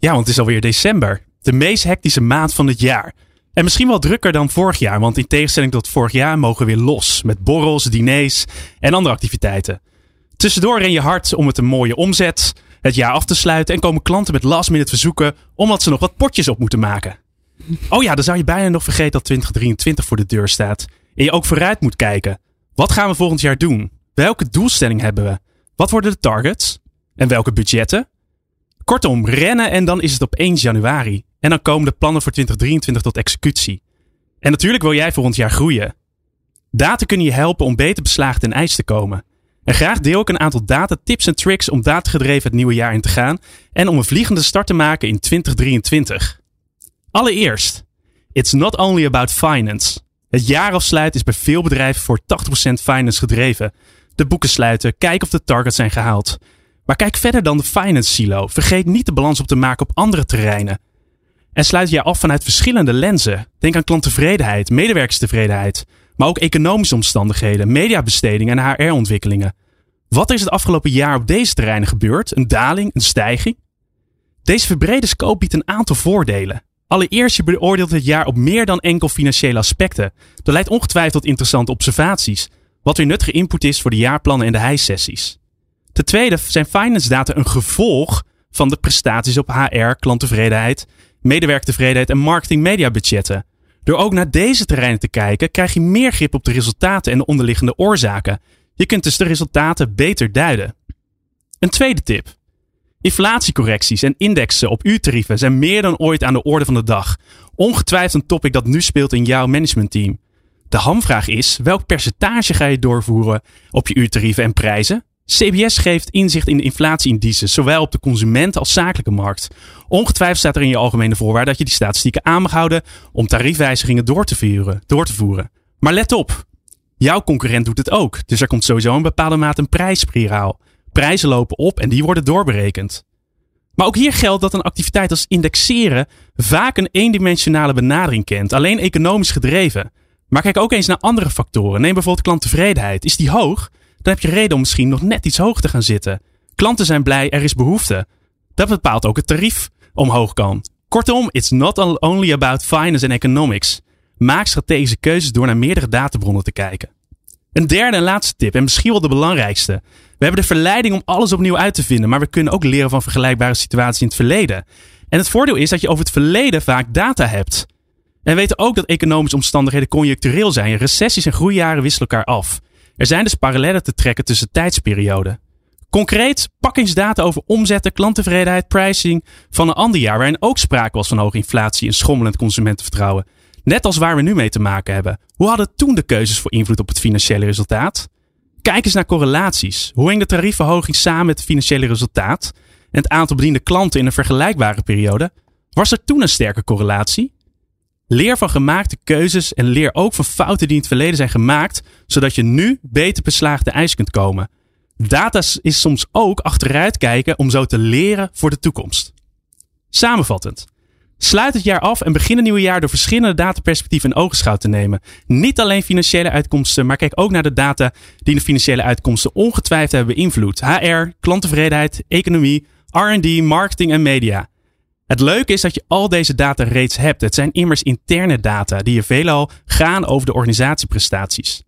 Ja, want het is alweer december. De meest hectische maand van het jaar. En misschien wel drukker dan vorig jaar, want in tegenstelling tot vorig jaar mogen we weer los. Met borrels, diners en andere activiteiten. Tussendoor ren je hard om het een mooie omzet, het jaar af te sluiten en komen klanten met last minute verzoeken omdat ze nog wat potjes op moeten maken. Oh ja, dan zou je bijna nog vergeten dat 2023 voor de deur staat. En je ook vooruit moet kijken. Wat gaan we volgend jaar doen? Welke doelstelling hebben we? Wat worden de targets? En welke budgetten? Kortom, rennen en dan is het op 1 januari. En dan komen de plannen voor 2023 tot executie. En natuurlijk wil jij volgend jaar groeien. Data kunnen je helpen om beter beslagen ten ijs te komen. En graag deel ik een aantal data tips en tricks om datagedreven het nieuwe jaar in te gaan en om een vliegende start te maken in 2023. Allereerst, it's not only about finance. Het jaarafsluit is bij veel bedrijven voor 80% finance gedreven. De boeken sluiten, kijken of de targets zijn gehaald. Maar kijk verder dan de finance silo. Vergeet niet de balans op te maken op andere terreinen. En sluit je af vanuit verschillende lenzen. Denk aan klanttevredenheid, medewerkerstevredenheid, maar ook economische omstandigheden, mediabesteding en HR-ontwikkelingen. Wat is het afgelopen jaar op deze terreinen gebeurd? Een daling, een stijging? Deze verbrede scope biedt een aantal voordelen. Allereerst, je beoordeelt het jaar op meer dan enkel financiële aspecten. Dat leidt ongetwijfeld tot interessante observaties, wat weer nuttige input is voor de jaarplannen en de hijsessies. Ten tweede zijn finance data een gevolg van de prestaties op HR, klanttevredenheid, medewerkertevredenheid en marketing media budgetten. Door ook naar deze terreinen te kijken, krijg je meer grip op de resultaten en de onderliggende oorzaken. Je kunt dus de resultaten beter duiden. Een tweede tip. Inflatiecorrecties en indexen op uurtarieven zijn meer dan ooit aan de orde van de dag. Ongetwijfeld een topic dat nu speelt in jouw managementteam. De hamvraag is, welk percentage ga je doorvoeren op je uurtarieven en prijzen? CBS geeft inzicht in de inflatieindices, zowel op de consument als zakelijke markt. Ongetwijfeld staat er in je algemene voorwaarden dat je die statistieken aan mag houden om tariefwijzigingen door te, voeren, door te voeren. Maar let op, jouw concurrent doet het ook, dus er komt sowieso een bepaalde mate een prijsspiraal. Prijzen lopen op en die worden doorberekend. Maar ook hier geldt dat een activiteit als indexeren vaak een eendimensionale benadering kent, alleen economisch gedreven. Maar kijk ook eens naar andere factoren. Neem bijvoorbeeld klanttevredenheid. Is die hoog? Dan heb je reden om misschien nog net iets hoger te gaan zitten. Klanten zijn blij, er is behoefte. Dat bepaalt ook het tarief omhoog kan. Kortom, it's not only about finance and economics. Maak strategische keuzes door naar meerdere databronnen te kijken. Een derde en laatste tip, en misschien wel de belangrijkste. We hebben de verleiding om alles opnieuw uit te vinden, maar we kunnen ook leren van vergelijkbare situaties in het verleden. En het voordeel is dat je over het verleden vaak data hebt. En we weten ook dat economische omstandigheden conjunctureel zijn. Recessies en groeijaren wisselen elkaar af. Er zijn dus parallellen te trekken tussen tijdsperioden. Concreet, pakkingsdata over omzetten, klanttevredenheid, pricing van een ander jaar waarin ook sprake was van hoge inflatie en schommelend consumentenvertrouwen. Net als waar we nu mee te maken hebben. Hoe hadden toen de keuzes voor invloed op het financiële resultaat? Kijk eens naar correlaties. Hoe hing de tariefverhoging samen met het financiële resultaat en het aantal bediende klanten in een vergelijkbare periode? Was er toen een sterke correlatie? Leer van gemaakte keuzes en leer ook van fouten die in het verleden zijn gemaakt, zodat je nu beter beslaagde ijs kunt komen. Data is soms ook achteruit kijken om zo te leren voor de toekomst. Samenvattend. Sluit het jaar af en begin het nieuwe jaar door verschillende dataperspectieven in ogenschouw te nemen. Niet alleen financiële uitkomsten, maar kijk ook naar de data die de financiële uitkomsten ongetwijfeld hebben beïnvloed. HR, klanttevredenheid, economie, R&D, marketing en media. Het leuke is dat je al deze data reeds hebt. Het zijn immers interne data die je veelal gaan over de organisatieprestaties.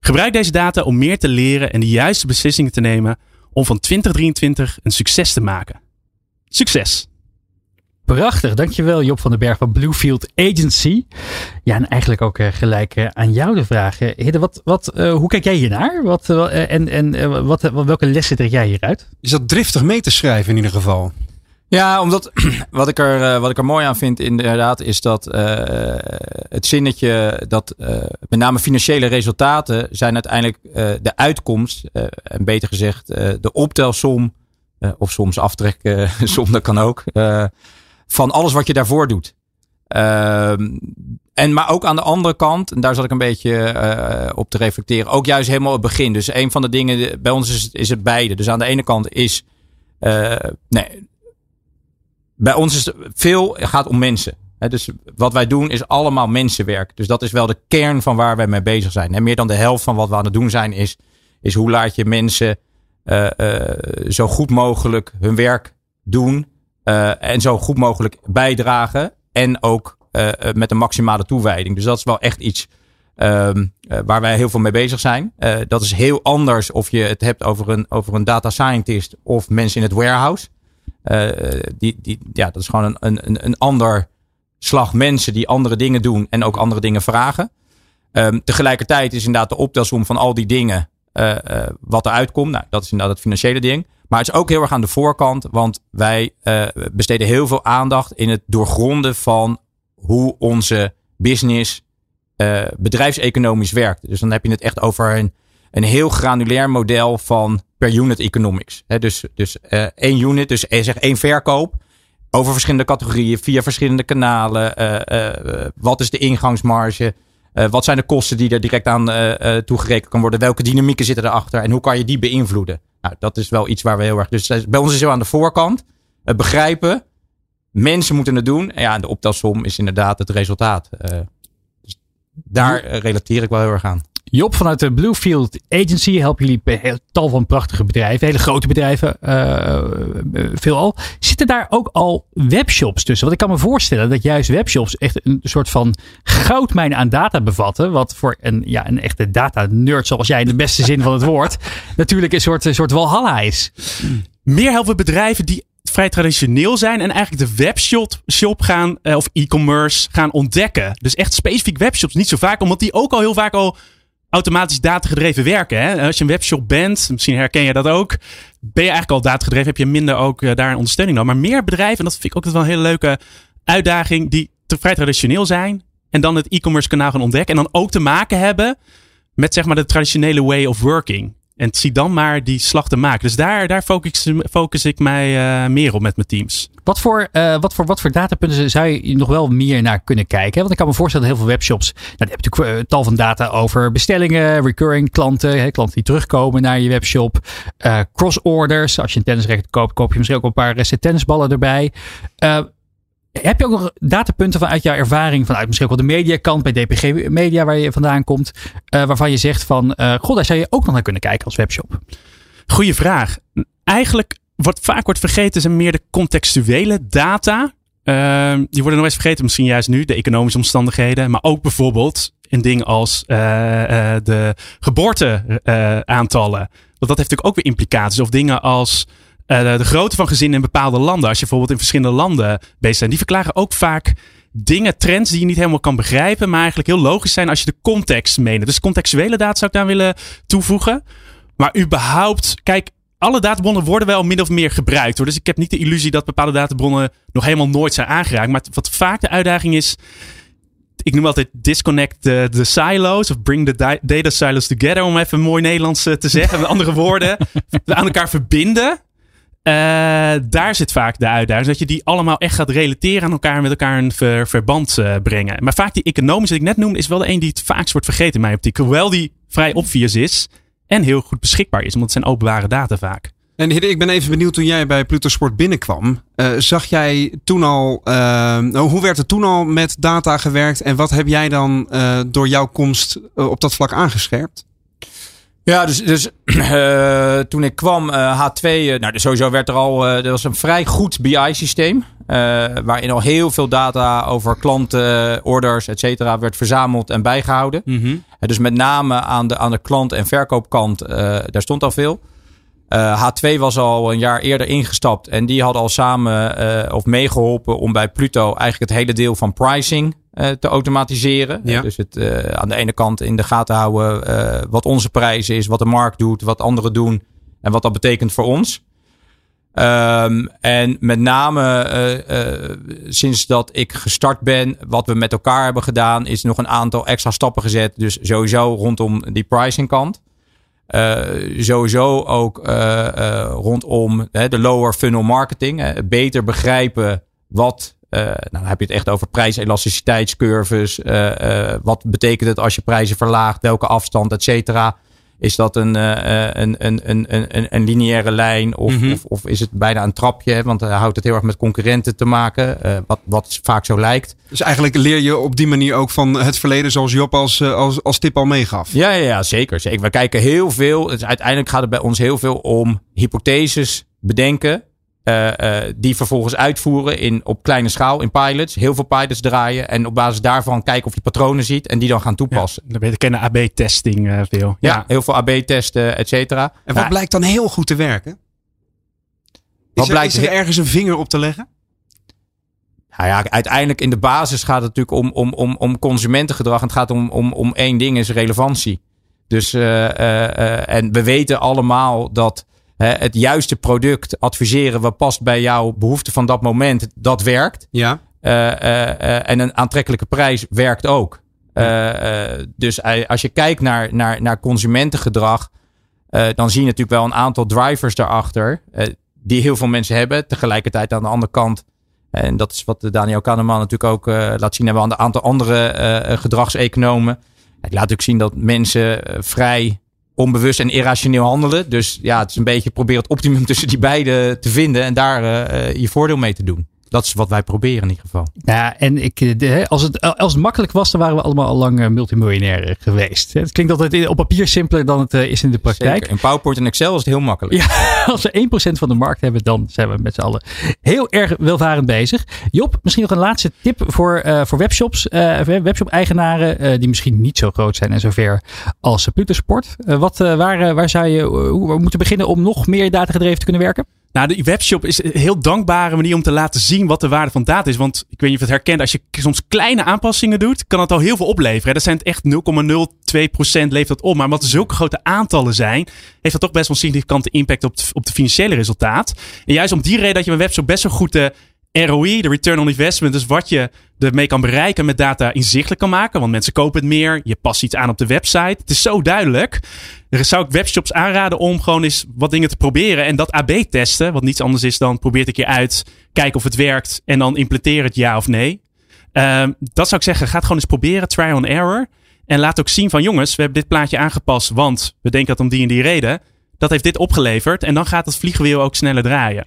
Gebruik deze data om meer te leren en de juiste beslissingen te nemen om van 2023 een succes te maken. Succes! Prachtig, dankjewel Job van den Berg van Bluefield Agency. Ja, en eigenlijk ook uh, gelijk uh, aan jou de vraag. Hidde, wat, wat, uh, hoe kijk jij hiernaar? Wat, en en wat, welke lessen trek jij hieruit? Is dat driftig mee te schrijven in ieder geval? Ja, omdat wat ik, er, eh, wat ik er mooi aan vind inderdaad is dat uh, het zinnetje dat uh, met name financiële resultaten zijn uiteindelijk de uitkomst, en beter gezegd de optelsom, of soms aftreksom, dat kan ook, van alles wat je daarvoor doet. Ehm, en maar ook aan de andere kant, en daar zat ik een beetje eh, op te reflecteren, ook juist helemaal het begin. Dus een van de dingen, bij ons is, is het beide. Dus aan de ene kant is, nee, bij ons is veel gaat om mensen. dus wat wij doen is allemaal mensenwerk. Dus dat is wel de kern van waar wij mee bezig zijn. En meer dan de helft van wat we aan het doen zijn is, is hoe laat je mensen uh, zo goed mogelijk hun werk doen. en zo goed mogelijk bijdragen. En ook met een maximale toewijding. Dus dat is wel echt iets uh, waar wij heel veel mee bezig zijn. Dat is heel anders of je het hebt over een, over een data scientist of mensen in het warehouse. Die, die, ja, dat is gewoon een, een, een ander slag mensen die andere dingen doen en ook andere dingen vragen. Um, tegelijkertijd is inderdaad de optelsom van al die dingen wat eruit komt. Nou, dat is inderdaad het financiële ding. Maar het is ook heel erg aan de voorkant, want wij uh, besteden heel veel aandacht in het doorgronden van hoe onze business uh, bedrijfseconomisch werkt. Dus dan heb je het echt over een, een heel granulair model van per unit economics. Dus dus uh, één unit, dus zeg één verkoop over verschillende categorieën, via verschillende kanalen. wat is de ingangsmarge? wat zijn de kosten die er direct aan toegerekend kan worden? Welke dynamieken zitten erachter? En hoe kan je die beïnvloeden? Nou, dat is wel iets waar we heel erg. Dus bij ons is heel aan de voorkant. Begrijpen. Mensen moeten het doen. En ja, de optelsom is inderdaad het resultaat. Dus daar relateer ik wel heel erg aan. Job, vanuit de Bluefield Agency helpen jullie een tal van prachtige bedrijven, hele grote bedrijven, uh, veelal. Zitten daar ook al webshops tussen? Want ik kan me voorstellen dat juist webshops echt een soort van goudmijn aan data bevatten. Wat voor een, ja, een echte data-nerd zoals jij in de beste zin van het woord natuurlijk een soort, een soort walhalla is. Meer helpen bedrijven die vrij traditioneel zijn en eigenlijk de webshop shop gaan, of e-commerce gaan ontdekken. Dus echt specifiek webshops. Niet zo vaak, omdat die ook al heel vaak al automatisch datagedreven werken. Hè? Als je een webshop bent, misschien herken je dat ook, ben je eigenlijk al datagedreven, heb je minder ook uh, daar een ondersteuning nodig. Maar meer bedrijven, en dat vind ik ook wel een hele leuke uitdaging, die te vrij traditioneel zijn en dan het e-commerce kanaal gaan ontdekken en dan ook te maken hebben met zeg maar de traditionele way of working. En zie dan maar die slag te maken. Dus daar, daar focus, focus ik mij uh, meer op met mijn teams. Wat voor, uh, wat, voor, wat voor datapunten zou je nog wel meer naar kunnen kijken? Want ik kan me voorstellen dat heel veel webshops. Nou, die hebben natuurlijk uh, tal van data over bestellingen, recurring klanten, hè, klanten die terugkomen naar je webshop. cross orders. Als je een tennisracket koopt, koop je misschien ook een paar tennisballen erbij. Heb je ook nog datapunten vanuit jouw ervaring, vanuit misschien ook wel de mediakant bij DPG Media waar je vandaan komt, uh, waarvan je zegt van, uh, goh, daar zou je ook nog naar kunnen kijken als webshop? Goeie vraag. Eigenlijk wat vaak wordt vergeten zijn meer de contextuele data. Uh, die worden nog eens vergeten, misschien juist nu, de economische omstandigheden, maar ook bijvoorbeeld in dingen als uh, de geboorteaantallen. Want dat heeft natuurlijk ook weer implicaties. Of dingen als de grootte van gezinnen in bepaalde landen, als je bijvoorbeeld in verschillende landen bezig bent, die verklaren ook vaak dingen, trends die je niet helemaal kan begrijpen, maar eigenlijk heel logisch zijn als je de context meent. Dus contextuele data zou ik daar willen toevoegen. Maar überhaupt, kijk, alle databronnen worden wel min of meer gebruikt. Hoor. Dus ik heb niet de illusie dat bepaalde databronnen nog helemaal nooit zijn aangeraakt. Maar wat vaak de uitdaging is. Ik noem altijd disconnect de, de silos of bring the data silos together. Om even mooi Nederlands eh, te zeggen. Met andere woorden. aan elkaar verbinden. Uh, daar zit vaak de uitdaging. Dat je die allemaal echt gaat relateren aan elkaar en met elkaar een ver, verband uh, brengen. Maar vaak die economische die ik net noemde, is wel de een die het vaakst wordt vergeten in mijn optiek. Hoewel die vrij obvious is en heel goed beschikbaar is. Want het zijn openbare data vaak. En Hidde, ik ben even benieuwd toen jij bij Pluto Sport binnenkwam. Uh, zag jij toen al, hoe werd er toen al met data gewerkt? En wat heb jij dan door jouw komst op dat vlak aangescherpt? Ja, dus, dus uh, toen ik kwam, uh, H2, uh, nou, dus sowieso werd er al, er was een vrij goed BI-systeem. waarin al heel veel data over klanten, orders, et cetera, werd verzameld en bijgehouden. Mm -hmm. dus met name aan de, aan de klant- en verkoopkant, daar stond al veel. H2 was al een jaar eerder ingestapt en die hadden al samen of meegeholpen om bij Pluto eigenlijk het hele deel van pricing uh, te automatiseren. Ja. Dus het aan de ene kant in de gaten houden wat onze prijs is, wat de markt doet, wat anderen doen en wat dat betekent voor ons. Um, en met name sinds dat ik gestart ben, wat we met elkaar hebben gedaan, is nog een aantal extra stappen gezet. Dus sowieso rondom die pricing kant. Sowieso ook rondom de lower funnel marketing. beter begrijpen wat nou, dan heb je het echt over prijselasticiteitscurves. Uh, wat betekent het als je prijzen verlaagt? Welke afstand, et cetera? Is dat een, een, een, een, een, een lineaire lijn of, of, of, is het bijna een trapje? Want dan houdt het heel erg met concurrenten te maken, wat, wat vaak zo lijkt. Dus eigenlijk leer je op die manier ook van het verleden zoals Job als, als, als tip al meegaf. Ja, ja, ja zeker, zeker. We kijken heel veel, dus uiteindelijk gaat het bij ons heel veel om hypotheses bedenken uh, die vervolgens uitvoeren in, op kleine schaal in pilots. Heel veel pilots draaien. En op basis daarvan kijken of je patronen ziet. En die dan gaan toepassen. Ja, dan kennen AB-testing uh, veel. Ja, heel veel AB-testen, et cetera. En wat blijkt dan heel goed te werken? Wat er, blijkt, is er ergens een vinger op te leggen? Nou ja, uiteindelijk in de basis gaat het natuurlijk om, om, om, om consumentengedrag. En het gaat om, om, om één ding, is relevantie. Dus, en we weten allemaal dat het juiste product adviseren wat past bij jouw behoefte van dat moment, dat werkt. Ja. Uh, uh, en een aantrekkelijke prijs werkt ook. dus als je kijkt naar, naar, naar consumentengedrag, dan zie je natuurlijk wel een aantal drivers daarachter, die heel veel mensen hebben. Tegelijkertijd aan de andere kant, en dat is wat Daniel Kahneman natuurlijk ook laat zien, hebben we een aantal andere gedragseconomen. Het laat ook zien dat mensen vrij onbewust en irrationeel handelen. Dus ja, het is een beetje proberen het optimum tussen die beide te vinden en daar uh, je voordeel mee te doen. Dat is wat wij proberen in ieder geval. Ja, en ik, eh, de, als, het, als het makkelijk was, dan waren we allemaal al lang multimiljonair geweest. Het klinkt altijd op papier simpeler dan het is in de praktijk. Zeker. In PowerPoint en Excel is het heel makkelijk. Ja, als we 1% van de markt hebben, dan zijn we met z'n allen heel erg welvarend bezig. Job, misschien nog een laatste tip voor, uh, voor webshops. Uh, webshop-eigenaren uh, die misschien niet zo groot zijn en zover als Pluto Sport. wat, waar, waar zou je hoe, moeten beginnen om nog meer datagedreven te kunnen werken? Nou, de webshop is een heel dankbare manier om te laten zien wat de waarde van data is. Want ik weet niet of je het herkent, als je soms kleine aanpassingen doet, kan het al heel veel opleveren. Dat zijn echt 0,02% levert dat op. Maar omdat er zulke grote aantallen zijn, heeft dat toch best wel een significante impact op het, op de financiële resultaat. En juist om die reden dat je een webshop best wel goed de ROI, de return on investment, dus wat je ermee kan bereiken met data inzichtelijk kan maken. Want mensen kopen het meer, je past iets aan op de website. Het is zo duidelijk. Er zou ik webshops aanraden om gewoon eens wat dingen te proberen. En dat AB testen, wat niets anders is dan probeer het een keer uit, kijken of het werkt en dan implementeer het ja of nee. Um, dat zou ik zeggen, ga het gewoon eens proberen, try on error. En laat ook zien van jongens, we hebben dit plaatje aangepast, want we denken dat om die en die reden. Dat heeft dit opgeleverd en dan gaat het vliegwiel ook sneller draaien.